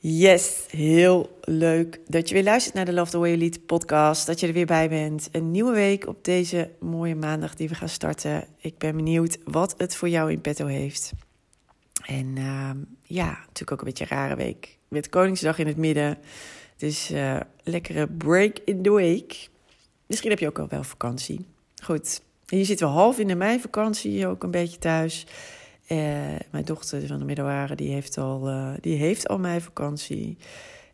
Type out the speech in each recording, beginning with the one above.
Yes, heel leuk dat je weer luistert naar de Love the Way You Lead podcast. Dat je er weer bij bent. Een nieuwe week op deze mooie maandag die we gaan starten. Ik ben benieuwd wat het voor jou in petto heeft. En uh, ja, natuurlijk ook een beetje een rare week. Met Koningsdag in het midden. Dus uh, lekkere break in the week. Misschien heb je ook al wel vakantie. Goed, hier zitten we half in de meivakantie, ook een beetje thuis. Uh, mijn dochter van de middelbare, die heeft al, uh, die heeft al mijn vakantie.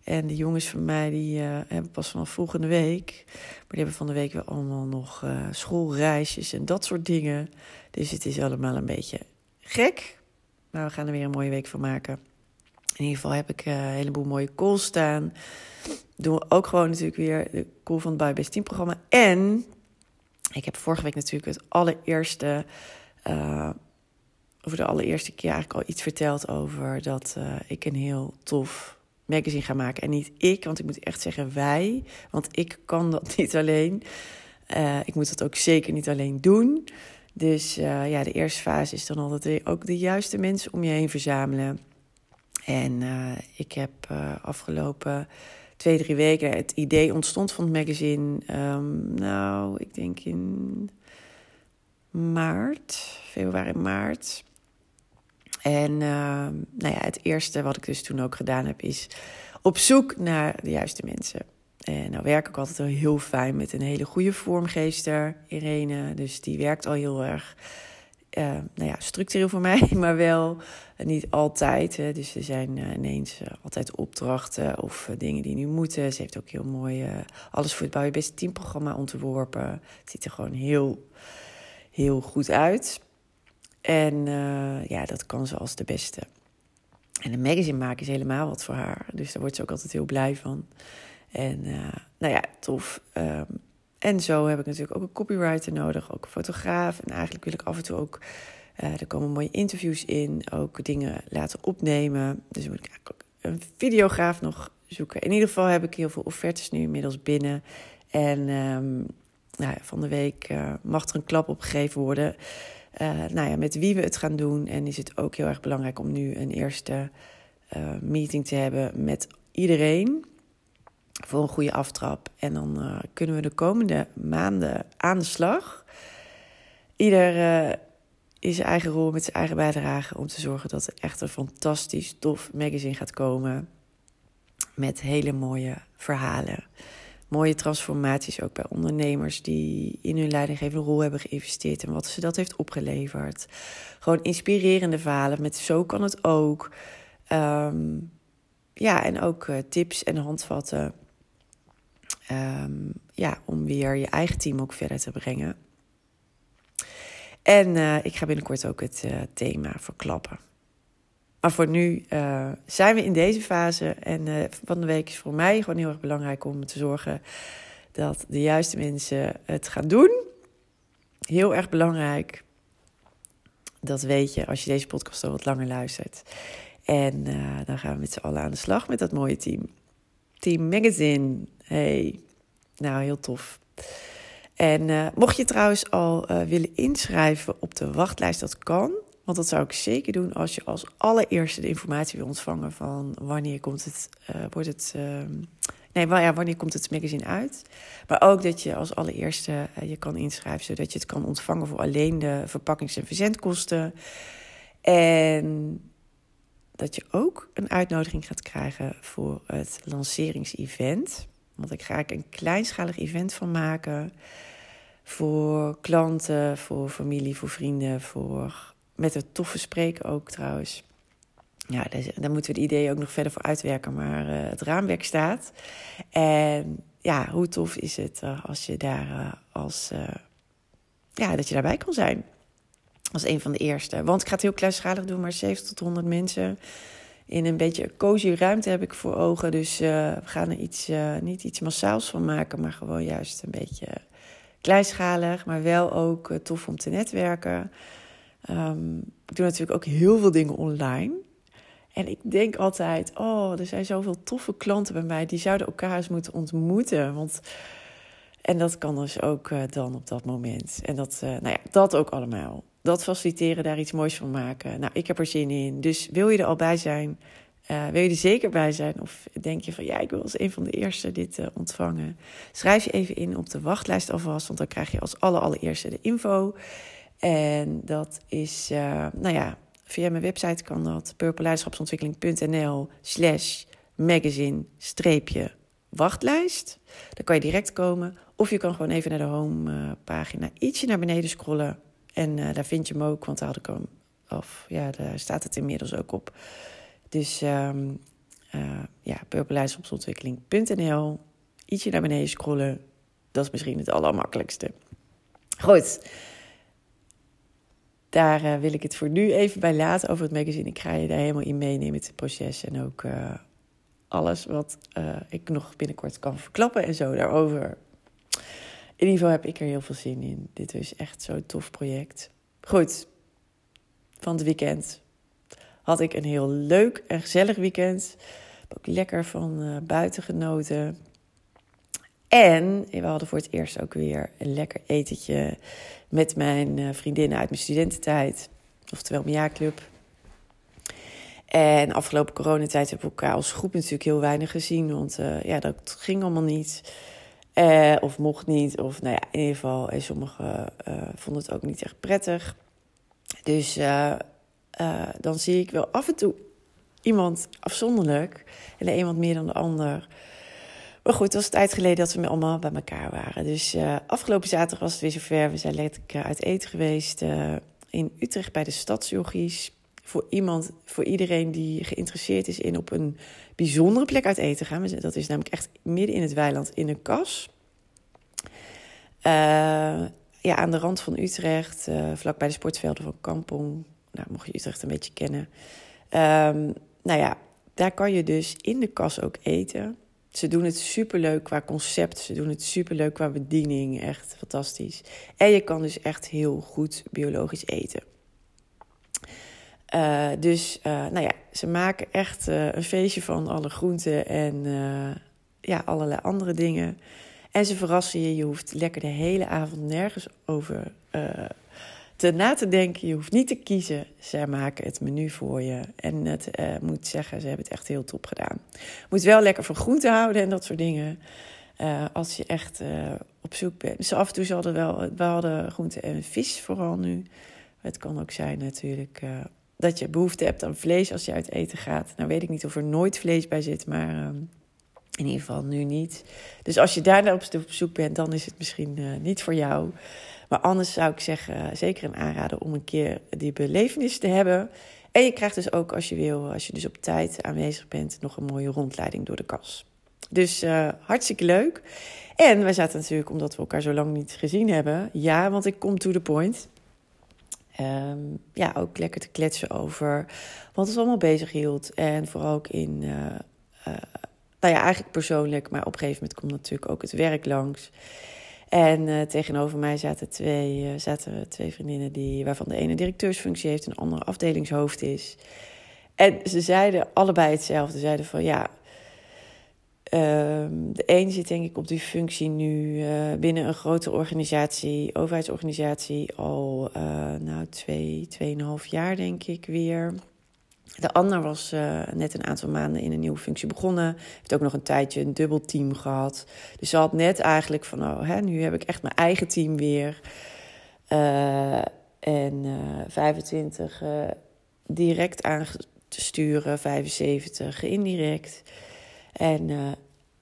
En de jongens van mij, die uh, hebben pas vanaf volgende week. Maar die hebben van de week weer allemaal nog schoolreisjes en dat soort dingen. Dus het is allemaal een beetje gek. Maar we gaan er weer een mooie week van maken. In ieder geval heb ik een heleboel mooie calls staan. Doen we ook gewoon natuurlijk weer de call van het Buy 10 programma. En ik heb vorige week natuurlijk het allereerste voor de allereerste keer eigenlijk al iets verteld over dat uh, ik een heel tof magazine ga maken. En niet ik, want ik moet echt zeggen wij, want ik kan dat niet alleen. Uh, ik moet dat ook zeker niet alleen doen. Dus uh, ja, de eerste fase is dan altijd ook de juiste mensen om je heen verzamelen. En ik heb afgelopen twee, drie weken het idee ontstond van het magazine. Um, nou, ik denk in maart, februari, maart. En uh, nou ja, het eerste wat ik dus toen ook gedaan heb, is op zoek naar de juiste mensen. En nou werk ik altijd heel fijn met een hele goede vormgeester, Irene. Dus die werkt al heel erg uh, nou ja, structureel voor mij, maar wel niet altijd. Hè. Dus er zijn uh, ineens uh, altijd opdrachten of dingen die nu moeten. Ze heeft ook heel mooi alles voor het Bouw Je Beste Teamprogramma ontworpen. Het ziet er gewoon heel, heel goed uit. En uh, ja, dat kan ze als de beste. En een magazine maken is helemaal wat voor haar. Dus daar wordt ze ook altijd heel blij van. En uh, nou ja, tof. Um, en zo heb ik natuurlijk ook een copywriter nodig, ook een fotograaf. En eigenlijk wil ik af en toe ook, uh, er komen mooie interviews in, ook dingen laten opnemen. Dus moet ik ook een videograaf nog zoeken. In ieder geval heb ik heel veel offertes nu inmiddels binnen. En um, nou, van de week mag er een klap opgegeven worden. Uh, nou ja, met wie we het gaan doen. En is het ook heel erg belangrijk om nu een eerste uh, meeting te hebben met iedereen. Voor een goede aftrap. En dan uh, kunnen we de komende maanden aan de slag. Ieder in zijn eigen rol met zijn eigen bijdrage. Om te zorgen dat er echt een fantastisch tof magazine gaat komen. Met hele mooie verhalen mooie transformaties ook bij ondernemers die in hun leidinggevende rol hebben geïnvesteerd en wat ze dat heeft opgeleverd. Gewoon inspirerende verhalen met zo kan het ook. Um, ja, en ook uh, tips en handvatten. Um, ja, om weer je eigen team ook verder te brengen. En uh, ik ga binnenkort ook het uh, thema verklappen. Maar voor nu uh, zijn we in deze fase. En uh, van de week is voor mij gewoon heel erg belangrijk om te zorgen dat de juiste mensen het gaan doen. Heel erg belangrijk. Dat weet je als je deze podcast al wat langer luistert. En uh, dan gaan we met z'n allen aan de slag met dat mooie team. Team Magazine. Hey, nou heel tof. En mocht je trouwens al willen inschrijven op de wachtlijst, dat kan. Want dat zou ik zeker doen als je als allereerste de informatie wil ontvangen van wanneer komt het, uh, wordt het, uh, nee, ja, wanneer komt het magazine uit. Maar ook dat je als allereerste uh, je kan inschrijven, zodat je het kan ontvangen voor alleen de verpakkings- en verzendkosten. En dat je ook een uitnodiging gaat krijgen voor het lanceringsevent. Want ik ga ik een kleinschalig event van maken. Voor klanten, voor familie, voor vrienden, voor met het toffe spreken ook trouwens. ja, daar, moeten we de ideeën ook nog verder voor uitwerken. Maar uh, het raamwerk staat. En ja, hoe tof is het uh, als je daar uh, als. ja, dat je daarbij kan zijn. Als een van de eerste. Want ik ga het heel kleinschalig doen, maar 70 tot 100 mensen. In een beetje cozy ruimte heb ik voor ogen. Dus we gaan er iets, niet iets massaals van maken, maar gewoon juist een beetje kleinschalig. Maar wel ook tof om te netwerken. Um, ik doe natuurlijk ook heel veel dingen online. En ik denk altijd, oh, er zijn zoveel toffe klanten bij mij. Die zouden elkaar eens moeten ontmoeten. Want, en dat kan dus ook uh, dan op dat moment. En dat, uh, nou ja, dat ook allemaal. Dat faciliteren, daar iets moois van maken. Nou, ik heb er zin in. Dus wil je er al bij zijn? Uh, wil je er zeker bij zijn? Of denk je van ja, ik wil als een van de eerste dit ontvangen? Schrijf je even in op de wachtlijst alvast, want dan krijg je als aller allereerste de info. En dat is, uh, nou ja, via mijn website kan dat. purpleleiderschapsontwikkeling.nl slash magazine streepje wachtlijst. Daar kan je direct komen. Of je kan gewoon even naar de home pagina ietsje naar beneden scrollen. En uh, daar vind je hem ook, want daar had ik hem. Of ja, daar staat het inmiddels ook op. Dus uh, ja, purpleleiderschapsontwikkeling.nl. Ietsje naar beneden scrollen. Dat is misschien het allermakkelijkste. Goed. Daar uh, wil ik het voor nu even bij laten over het magazine. Ik ga je daar helemaal in meenemen, het proces. En ook uh, alles wat uh, ik nog binnenkort kan verklappen en zo daarover. In ieder geval heb ik er heel veel zin in. Dit is echt zo'n tof project. Goed, van het weekend had ik een heel leuk en gezellig weekend. Ook lekker van buiten genoten. En we hadden voor het eerst ook weer een lekker etentje met mijn uh, vriendinnen uit mijn studententijd. Oftewel mijn jaarclub. En afgelopen coronatijd hebben we elkaar als groep natuurlijk heel weinig gezien. Want uh, ja, dat ging allemaal niet. Uh, of mocht niet. Of nou ja, in ieder geval. En sommigen vonden het ook niet echt prettig. Dus dan zie ik wel af en toe iemand afzonderlijk. En de een wat meer dan de ander. Maar goed, het was tijd geleden dat we allemaal bij elkaar waren. Dus uh, afgelopen zaterdag was het weer zover. We zijn lekker uit eten geweest uh, in Utrecht bij de Stadsjochies. Voor iemand, voor iedereen die geïnteresseerd is in op een bijzondere plek uit eten gaan. Dat is namelijk echt midden in het weiland in een kas. Ja, aan de rand van Utrecht, vlak bij de sportvelden van Kampong. Nou, mocht je Utrecht een beetje kennen. Um, nou ja, daar kan je dus in de kas ook eten. Ze doen het superleuk qua concept. Ze doen het superleuk qua bediening. Echt fantastisch. En je kan dus echt heel goed biologisch eten. Uh, dus uh, nou ja, ze maken echt uh, een feestje van alle groenten en ja, allerlei andere dingen. En ze verrassen je. Je hoeft lekker de hele avond nergens over te na te denken. Je hoeft niet te kiezen. Zij maken het menu voor je. En het uh, moet zeggen, ze hebben het echt heel top gedaan. Moet wel lekker van groente houden en dat soort dingen. Uh, als je echt uh, op zoek bent. Dus af en toe hadden wel, we hadden groente en vis vooral nu. Het kan ook zijn natuurlijk dat je behoefte hebt aan vlees als je uit eten gaat. Nou weet ik niet of er nooit vlees bij zit, maar in ieder geval nu niet. Dus als je daar op zoek bent, dan is het misschien niet voor jou. Maar anders zou ik zeggen, zeker een aanrader om een keer die belevenis te hebben. En je krijgt dus ook, als je wil, als je dus op tijd aanwezig bent, nog een mooie rondleiding door de kas. Dus uh, hartstikke leuk. En wij zaten natuurlijk, omdat we elkaar zo lang niet gezien hebben. Ja, want ik kom to the point. Um, ja, ook lekker te kletsen over wat ons allemaal bezig hield. En vooral ook in, uh, uh, nou ja, eigenlijk persoonlijk. Maar op een gegeven moment komt natuurlijk ook het werk langs. En uh, tegenover mij zaten twee, uh, zaten twee vriendinnen, die, waarvan de ene directeursfunctie heeft en de andere afdelingshoofd is. En ze zeiden allebei hetzelfde. Ze zeiden van ja, uh, de een zit denk ik op die functie nu uh, binnen een grote organisatie, overheidsorganisatie, al nou twee, tweeënhalf jaar denk ik weer. De ander was uh, net een aantal maanden in een nieuwe functie begonnen. Heeft ook nog een tijdje een dubbel team gehad. Dus ze had net eigenlijk van, oh, hè, nu heb ik echt mijn eigen team weer. Uh, en uh, 25 direct aan te sturen, 75 indirect. En,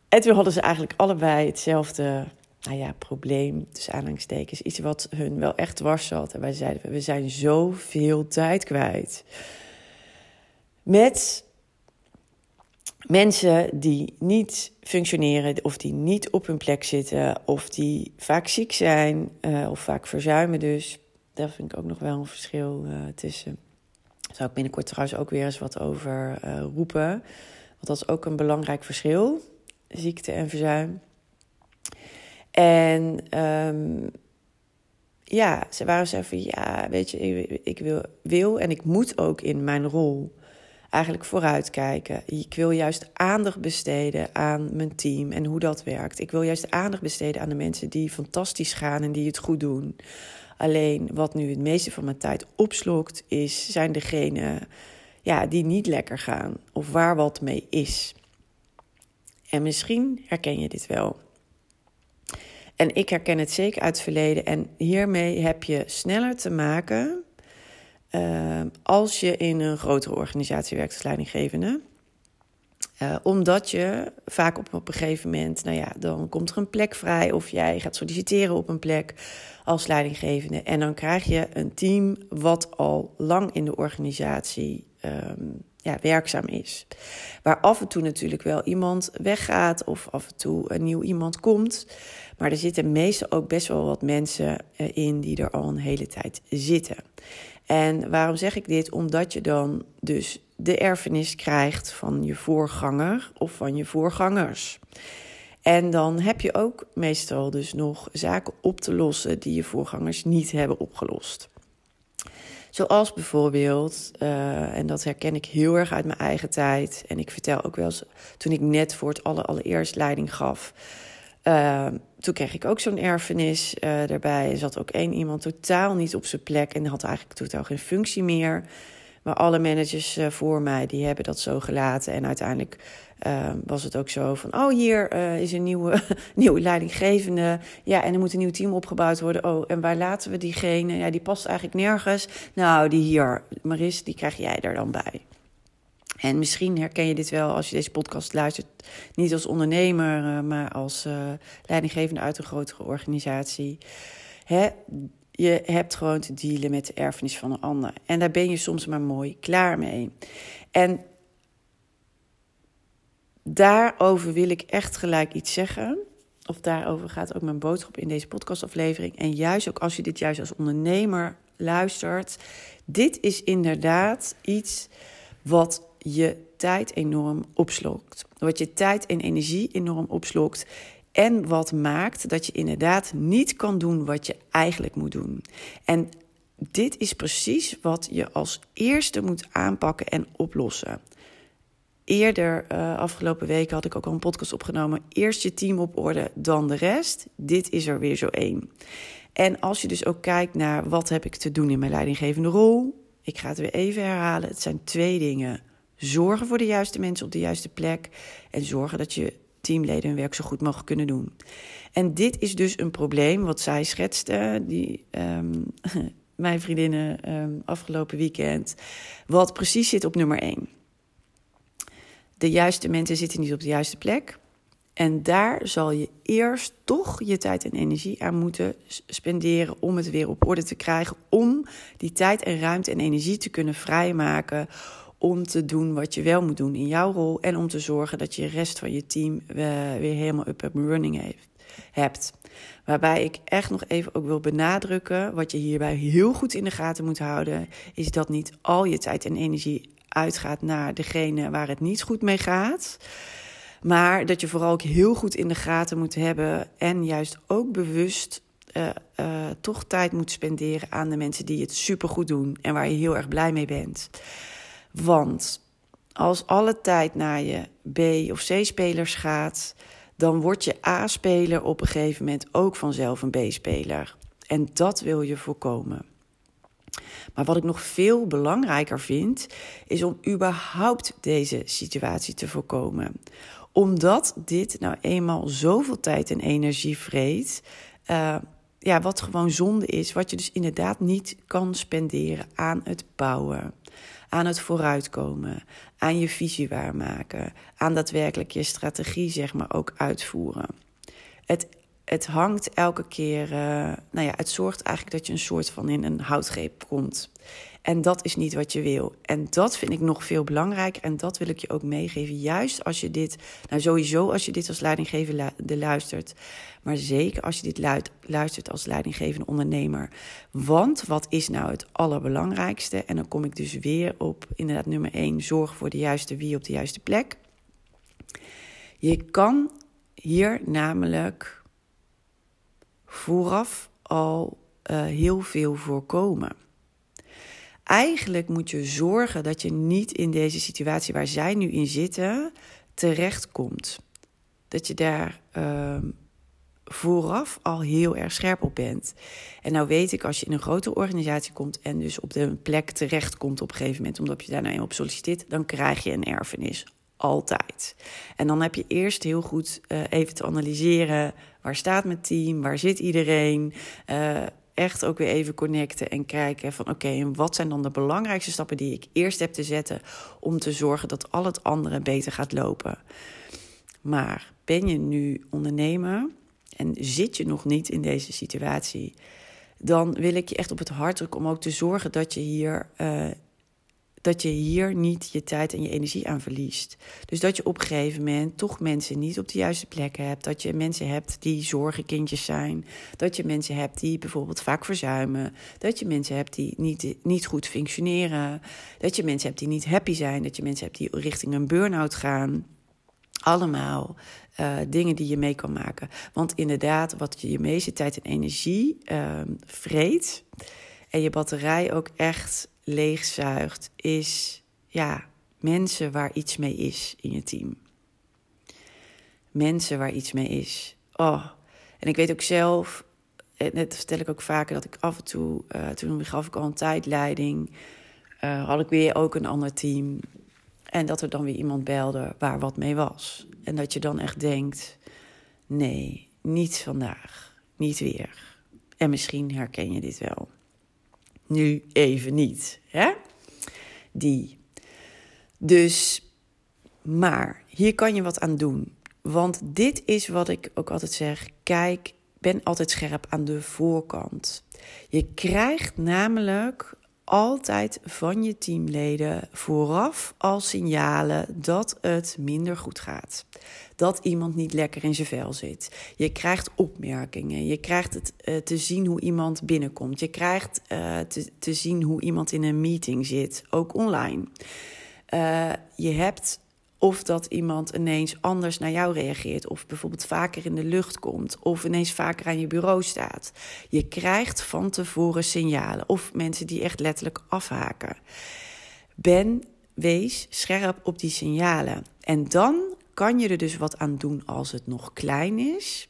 en toen hadden ze eigenlijk allebei hetzelfde nou ja, probleem, tussen aanhalingstekens. Iets wat hun wel echt dwars zat. En wij zeiden, we zijn zoveel tijd kwijt. Met mensen die niet functioneren of die niet op hun plek zitten of die vaak ziek zijn uh, of vaak verzuimen dus. Daar vind ik ook nog wel een verschil uh, tussen. Daar zou ik binnenkort trouwens ook weer eens wat over uh, roepen. Want dat is ook een belangrijk verschil. Ziekte en verzuim. En um, ja, ze waren zo van ja, weet je, ik, ik wil, wil en ik moet ook in mijn rol eigenlijk vooruitkijken. Ik wil juist aandacht besteden aan mijn team en hoe dat werkt. Ik wil juist aandacht besteden aan de mensen die fantastisch gaan en die het goed doen. Alleen wat nu het meeste van mijn tijd opslokt, is, zijn degenen ja, die niet lekker gaan of waar wat mee is. En misschien herken je dit wel. En ik herken het zeker uit het verleden. En hiermee heb je sneller te maken uh, als je in een grotere organisatie werkt als leidinggevende. Uh, omdat je vaak op, een gegeven moment, nou ja, dan komt er een plek vrij of jij gaat solliciteren op een plek als leidinggevende. En dan krijg je een team wat al lang in de organisatie um, ja, werkzaam is. Waar af en toe natuurlijk wel iemand weggaat of af en toe een nieuw iemand komt. Maar er zitten meestal ook best wel wat mensen uh, in die er al een hele tijd zitten. En waarom zeg ik dit? Omdat je dan dus de erfenis krijgt van je voorganger of van je voorgangers. En dan heb je ook meestal dus nog zaken op te lossen die je voorgangers niet hebben opgelost. Zoals bijvoorbeeld, uh, en dat herken ik heel erg uit mijn eigen tijd. En ik vertel ook wel eens, toen ik net voor het aller, allereerst leiding gaf. Uh, toen kreeg ik ook zo'n erfenis uh, erbij. Er zat ook één iemand totaal niet op zijn plek en had eigenlijk totaal geen functie meer. Maar alle managers uh, voor mij, die hebben dat zo gelaten. En uiteindelijk uh, was het ook zo van... oh, hier uh, is een nieuwe, nieuwe leidinggevende. Ja, en er moet een nieuw team opgebouwd worden. Oh, en waar laten we diegene? Ja, die past eigenlijk nergens. Nou, die hier, Maris, die krijg jij er dan bij. En misschien herken je dit wel als je deze podcast luistert, niet als ondernemer, uh, maar als uh, leidinggevende uit een grotere organisatie. Hè? Je hebt gewoon te dealen met de erfenis van een ander. En daar ben je soms maar mooi klaar mee. En daarover wil ik echt gelijk iets zeggen. Of daarover gaat ook mijn boodschap in deze podcastaflevering. En juist ook als je dit juist als ondernemer luistert. Dit is inderdaad iets wat je tijd enorm opslokt. Wat je tijd en energie enorm opslokt. En wat maakt dat je inderdaad niet kan doen wat je eigenlijk moet doen. En dit is precies wat je als eerste moet aanpakken en oplossen. Eerder, uh, afgelopen weken, had ik ook al een podcast opgenomen. Eerst je team op orde, dan de rest. Dit is er weer zo één. En als je dus ook kijkt naar wat heb ik te doen in mijn leidinggevende rol. Ik ga het weer even herhalen. Het zijn twee dingen. Zorgen voor de juiste mensen op de juiste plek. En zorgen dat je teamleden hun werk zo goed mogelijk kunnen doen. En dit is dus een probleem wat zij schetste, die, um, mijn vriendinnen, um, afgelopen weekend. Wat precies zit op nummer 1. De juiste mensen zitten niet op de juiste plek. En daar zal je eerst toch je tijd en energie aan moeten spenderen om het weer op orde te krijgen. Om die tijd en ruimte en energie te kunnen vrijmaken om te doen wat je wel moet doen in jouw rol. En om te zorgen dat je de rest van je team uh, weer helemaal up and running heeft, hebt. Waarbij ik echt nog even ook wil benadrukken, wat je hierbij heel goed in de gaten moet houden, is dat niet al je tijd en energie uitgaat naar degene waar het niet goed mee gaat. Maar dat je vooral ook heel goed in de gaten moet hebben en juist ook bewust uh, uh, toch tijd moet spenderen aan de mensen die het supergoed doen en waar je heel erg blij mee bent. Want als alle tijd naar je B- of C-spelers gaat, dan word je A-speler op een gegeven moment ook vanzelf een B-speler. En dat wil je voorkomen. Maar wat ik nog veel belangrijker vind, is om überhaupt deze situatie te voorkomen. Omdat dit nou eenmaal zoveel tijd en energie vreet. Uh, ja, wat gewoon zonde is, wat je dus inderdaad niet kan spenderen aan het bouwen, aan het vooruitkomen, aan je visie waarmaken, aan daadwerkelijk je strategie zeg maar ook uitvoeren. Het het hangt elke keer. Uh, nou ja, het zorgt eigenlijk dat je een soort van in een houtgreep komt. En dat is niet wat je wil. En dat vind ik nog veel belangrijker. En dat wil ik je ook meegeven. Juist als je dit, nou sowieso als je dit als leidinggevende luistert. Maar zeker als je dit luistert als leidinggevende ondernemer. Want wat is nou het allerbelangrijkste? En dan kom ik dus weer op inderdaad nummer 1. Zorg voor de juiste wie op de juiste plek. Je kan hier namelijk vooraf al uh, heel veel voorkomen. Eigenlijk moet je zorgen dat je niet in deze situatie waar zij nu in zitten terechtkomt. Dat je daar uh, vooraf al heel erg scherp op bent. En nou weet ik, als je in een grotere organisatie komt en dus op de plek terechtkomt op een gegeven moment, omdat je daar nou op solliciteert, dan krijg je een erfenis. Altijd. En dan heb je eerst heel goed uh, even te analyseren. Waar staat mijn team? Waar zit iedereen? Uh, echt ook weer even connecten en kijken van oké, en wat zijn dan de belangrijkste stappen die ik eerst heb te zetten om te zorgen dat al het andere beter gaat lopen. Maar ben je nu ondernemer en zit je nog niet in deze situatie, dan wil ik je echt op het hart drukken om ook te zorgen dat je hier uh, dat je hier niet je tijd en je energie aan verliest. Dus dat je op een gegeven moment toch mensen niet op de juiste plekken hebt. Dat je mensen hebt die zorgenkindjes zijn. Dat je mensen hebt die bijvoorbeeld vaak verzuimen. Dat je mensen hebt die niet, niet goed functioneren. Dat je mensen hebt die niet happy zijn. Dat je mensen hebt die richting een burn-out gaan. Allemaal uh, dingen die je mee kan maken. Want inderdaad, wat je je meeste tijd en energie uh, vreet. En je batterij ook echt leegzuigt, is ja, mensen waar iets mee is in je team. Mensen waar iets mee is. Oh, en ik weet ook zelf, net vertel ik ook vaker, dat ik af en toe, uh, toen gaf ik al een tijdleiding, uh, had ik weer ook een ander team. En dat er dan weer iemand belde waar wat mee was. En dat je dan echt denkt: nee, niet vandaag, niet weer. En misschien herken je dit wel nu even niet. Hè? Die. Dus, maar hier kan je wat aan doen. Want dit is wat ik ook altijd zeg. Kijk, ben altijd scherp aan de voorkant. Je krijgt namelijk altijd van je teamleden vooraf al signalen dat het minder goed gaat. Dat iemand niet lekker in zijn vel zit. Je krijgt opmerkingen. Je krijgt het uh, te zien hoe iemand binnenkomt. Je krijgt uh, te, zien hoe iemand in een meeting zit, ook online. Uh, je hebt of dat iemand ineens anders naar jou reageert. Of bijvoorbeeld vaker in de lucht komt. Of ineens vaker aan je bureau staat. Je krijgt van tevoren signalen. Of mensen die echt letterlijk afhaken. Ben, wees scherp op die signalen. En dan kan je er dus wat aan doen als het nog klein is.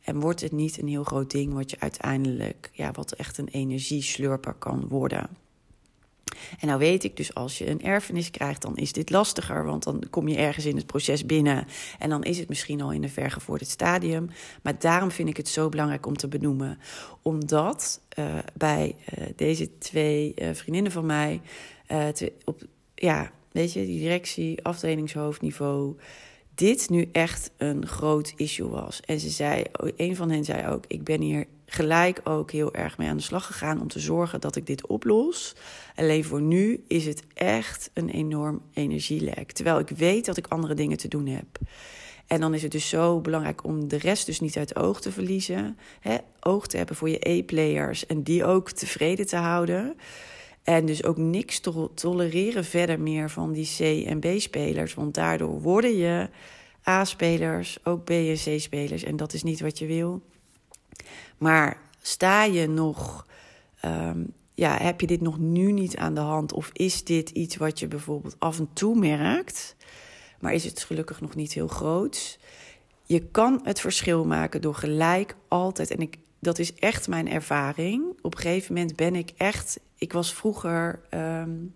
En wordt het niet een heel groot ding wat je uiteindelijk, ja, wat echt een energieslurper kan worden. En nou weet ik dus, als je een erfenis krijgt, dan is dit lastiger. Want dan kom je ergens in het proces binnen. En dan is het misschien al in een vergevorderd stadium. Maar daarom vind ik het zo belangrijk om te benoemen. Omdat uh, bij uh, deze twee uh, vriendinnen van mij. Op, ja, weet je, die directie, afdelingshoofdniveau dit nu echt een groot issue was. En ze zei, een van hen zei ook: Ik ben hier gelijk ook heel erg mee aan de slag gegaan om te zorgen dat ik dit oplos. Alleen voor nu is het echt een enorm energielek. Terwijl ik weet dat ik andere dingen te doen heb. En dan is het dus zo belangrijk om de rest dus niet uit oog te verliezen. Hè? Oog te hebben voor je E-players en die ook tevreden te houden. En dus ook niks te tolereren verder meer van die C- en B-spelers. Want daardoor worden je A-spelers, ook B- en C-spelers. En dat is niet wat je wil. Maar sta je nog, um, ja, heb je dit nog nu niet aan de hand? Of is dit iets wat je bijvoorbeeld af en toe merkt, maar is het gelukkig nog niet heel groot? Je kan het verschil maken door gelijk altijd, en ik, dat is echt mijn ervaring. Op een gegeven moment ben ik echt, ik was vroeger. Um,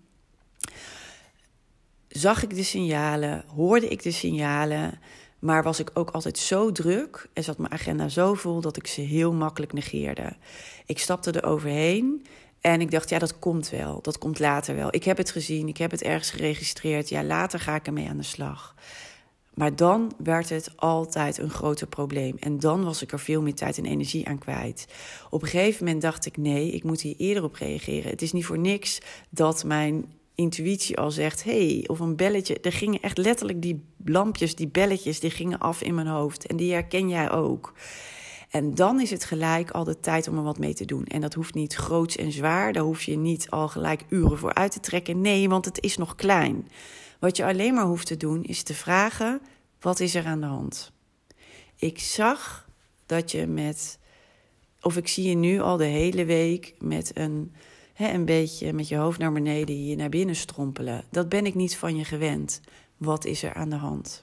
zag ik de signalen, hoorde ik de signalen. Maar was ik ook altijd zo druk en zat mijn agenda zo vol dat ik ze heel makkelijk negeerde. Ik stapte er overheen en ik dacht, ja, dat komt wel. Dat komt later wel. Ik heb het gezien, ik heb het ergens geregistreerd. Ja, later ga ik ermee aan de slag. Maar dan werd het altijd een groter probleem. En dan was ik er veel meer tijd en energie aan kwijt. Op een gegeven moment dacht ik: nee, ik moet hier eerder op reageren. Het is niet voor niks dat mijn intuïtie al zegt: hey, of een belletje. Er gingen echt letterlijk die lampjes, die belletjes, die gingen af in mijn hoofd. En die herken jij ook. En dan is het gelijk al de tijd om er wat mee te doen. En dat hoeft niet groots en zwaar. Daar hoef je niet al gelijk uren voor uit te trekken. Nee, want het is nog klein. Wat je alleen maar hoeft te doen is te vragen: wat is er aan de hand? Ik zag dat je met, of ik zie je nu al de hele week met een, hè, een beetje met je hoofd naar beneden hier naar binnen strompelen. Dat ben ik niet van je gewend. Wat is er aan de hand?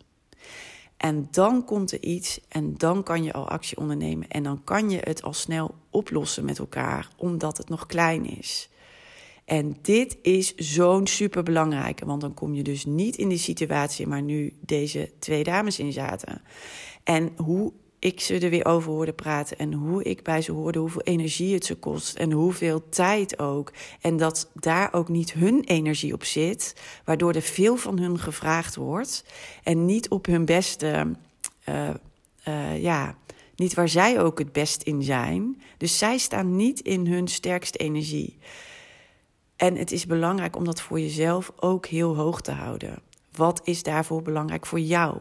En dan komt er iets en dan kan je al actie ondernemen. En dan kan je het al snel oplossen met elkaar, omdat het nog klein is. En dit is zo'n super belangrijke, want dan kom je dus niet in die situatie waar nu deze twee dames in zaten. En hoe ik ze er weer over hoorde praten en hoe ik bij ze hoorde hoeveel energie het ze kost en hoeveel tijd ook. En dat daar ook niet hun energie op zit, waardoor er veel van hun gevraagd wordt en niet op hun beste, uh, uh, ja, niet waar zij ook het best in zijn. Dus zij staan niet in hun sterkste energie. En het is belangrijk om dat voor jezelf ook heel hoog te houden. Wat is daarvoor belangrijk voor jou?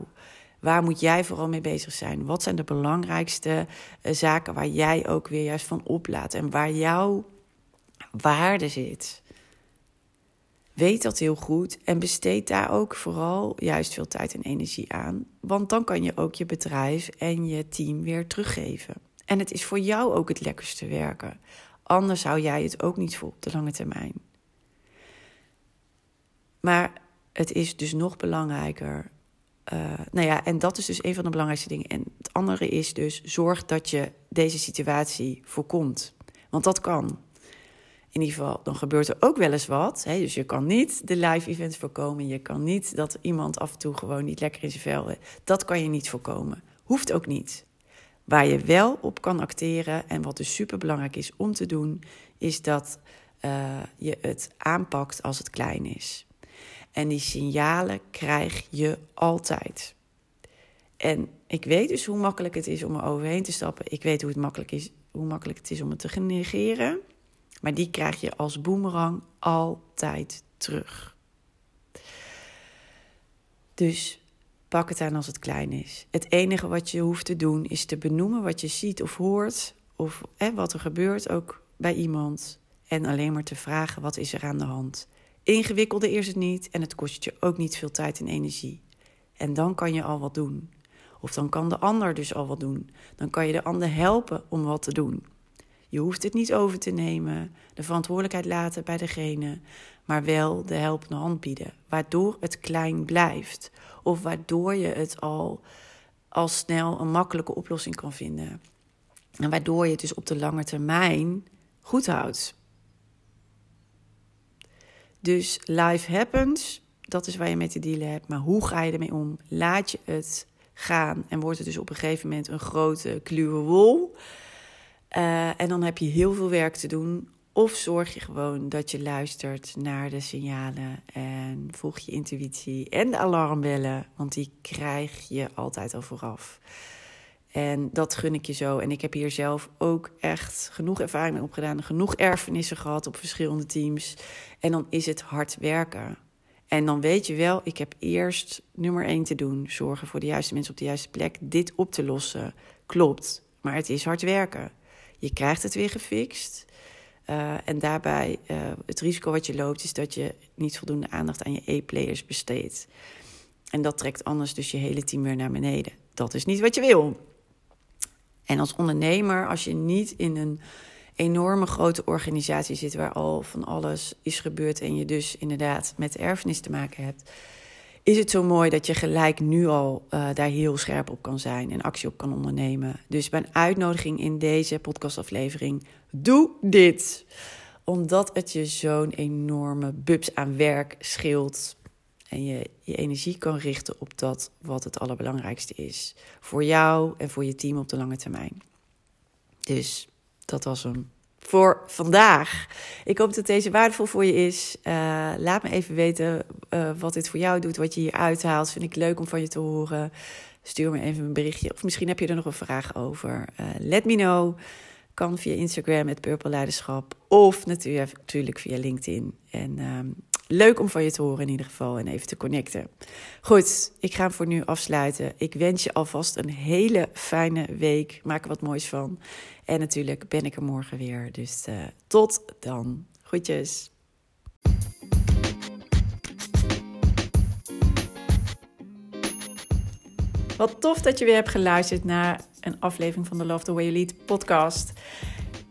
Waar moet jij vooral mee bezig zijn? Wat zijn de belangrijkste uh, zaken waar jij ook weer juist van oplaat en waar jouw waarde zit? Weet dat heel goed en besteed daar ook vooral juist veel tijd en energie aan. Want dan kan je ook je bedrijf en je team weer teruggeven. En het is voor jou ook het lekkerste werken. Anders hou jij het ook niet vol op de lange termijn. Maar het is dus nog belangrijker. Uh, nou ja, en dat is dus een van de belangrijkste dingen. En het andere is dus zorg dat je deze situatie voorkomt. Want dat kan. In ieder geval, dan gebeurt er ook wel eens wat. Hè? Dus je kan niet de live events voorkomen. Je kan niet dat iemand af en toe gewoon niet lekker in zijn vel. Dat kan je niet voorkomen. Hoeft ook niet. Waar je wel op kan acteren en wat dus super belangrijk is om te doen, is dat uh, je het aanpakt als het klein is. En die signalen krijg je altijd. En ik weet dus hoe makkelijk het is om er overheen te stappen. Ik weet hoe, het makkelijk is, hoe makkelijk het is om het te negeren. Maar die krijg je als boemerang altijd terug. Dus pak het aan als het klein is. Het enige wat je hoeft te doen is te benoemen wat je ziet of hoort. Of hè, wat er gebeurt ook bij iemand. En alleen maar te vragen wat is er aan de hand. Ingewikkelder is het niet en het kost je ook niet veel tijd en energie. En dan kan je al wat doen. Of dan kan de ander dus al wat doen. Dan kan je de ander helpen om wat te doen. Je hoeft het niet over te nemen, de verantwoordelijkheid laten bij degene, maar wel de helpende hand bieden, waardoor het klein blijft. Of waardoor je het al, al snel een makkelijke oplossing kan vinden. En waardoor je het dus op de lange termijn goed houdt. Dus life happens, dat is waar je mee te dealen hebt. Maar hoe ga je ermee om? Laat je het gaan en wordt het dus op een gegeven moment een grote kluwe wol. Uh, en dan heb je heel veel werk te doen. Of zorg je gewoon dat je luistert naar de signalen en volg je intuïtie en de alarmbellen, want die krijg je altijd al vooraf. En dat gun ik je zo. En ik heb hier zelf ook echt genoeg ervaring mee opgedaan. Genoeg erfenissen gehad op verschillende teams. En dan is het hard werken. En dan weet je wel, ik heb eerst nummer één te doen. Zorgen voor de juiste mensen op de juiste plek. Dit op te lossen. Klopt. Maar het is hard werken. Je krijgt het weer gefixt. Uh, en daarbij, uh, het risico wat je loopt, is dat je niet voldoende aandacht aan je E-players besteedt. En dat trekt anders dus je hele team weer naar beneden. Dat is niet wat je wil. En als ondernemer, als je niet in een enorme grote organisatie zit waar al van alles is gebeurd en je dus inderdaad met erfenis te maken hebt, is het zo mooi dat je gelijk nu al uh, daar heel scherp op kan zijn en actie op kan ondernemen. Dus mijn uitnodiging in deze podcastaflevering: doe dit. Omdat het je zo'n enorme bubs aan werk scheelt. En je je energie kan richten op dat wat het allerbelangrijkste is. Voor jou en voor je team op de lange termijn. Dus dat was hem voor vandaag. Ik hoop dat deze waardevol voor je is. Uh, laat me even weten uh, wat dit voor jou doet, wat je hier uithaalt. Vind ik leuk om van je te horen. Stuur me even een berichtje. Of misschien heb je er nog een vraag over. Uh, let me know. Kan via Instagram met Purple Leiderschap. Of natuurlijk via LinkedIn. En um, leuk om van je te horen in ieder geval. En even te connecten. Goed, ik ga hem voor nu afsluiten. Ik wens je alvast een hele fijne week. Maak er wat moois van. En natuurlijk ben ik er morgen weer. Dus uh, tot dan. Groetjes. Wat tof dat je weer hebt geluisterd naar een aflevering van de Love the Way You Lead podcast.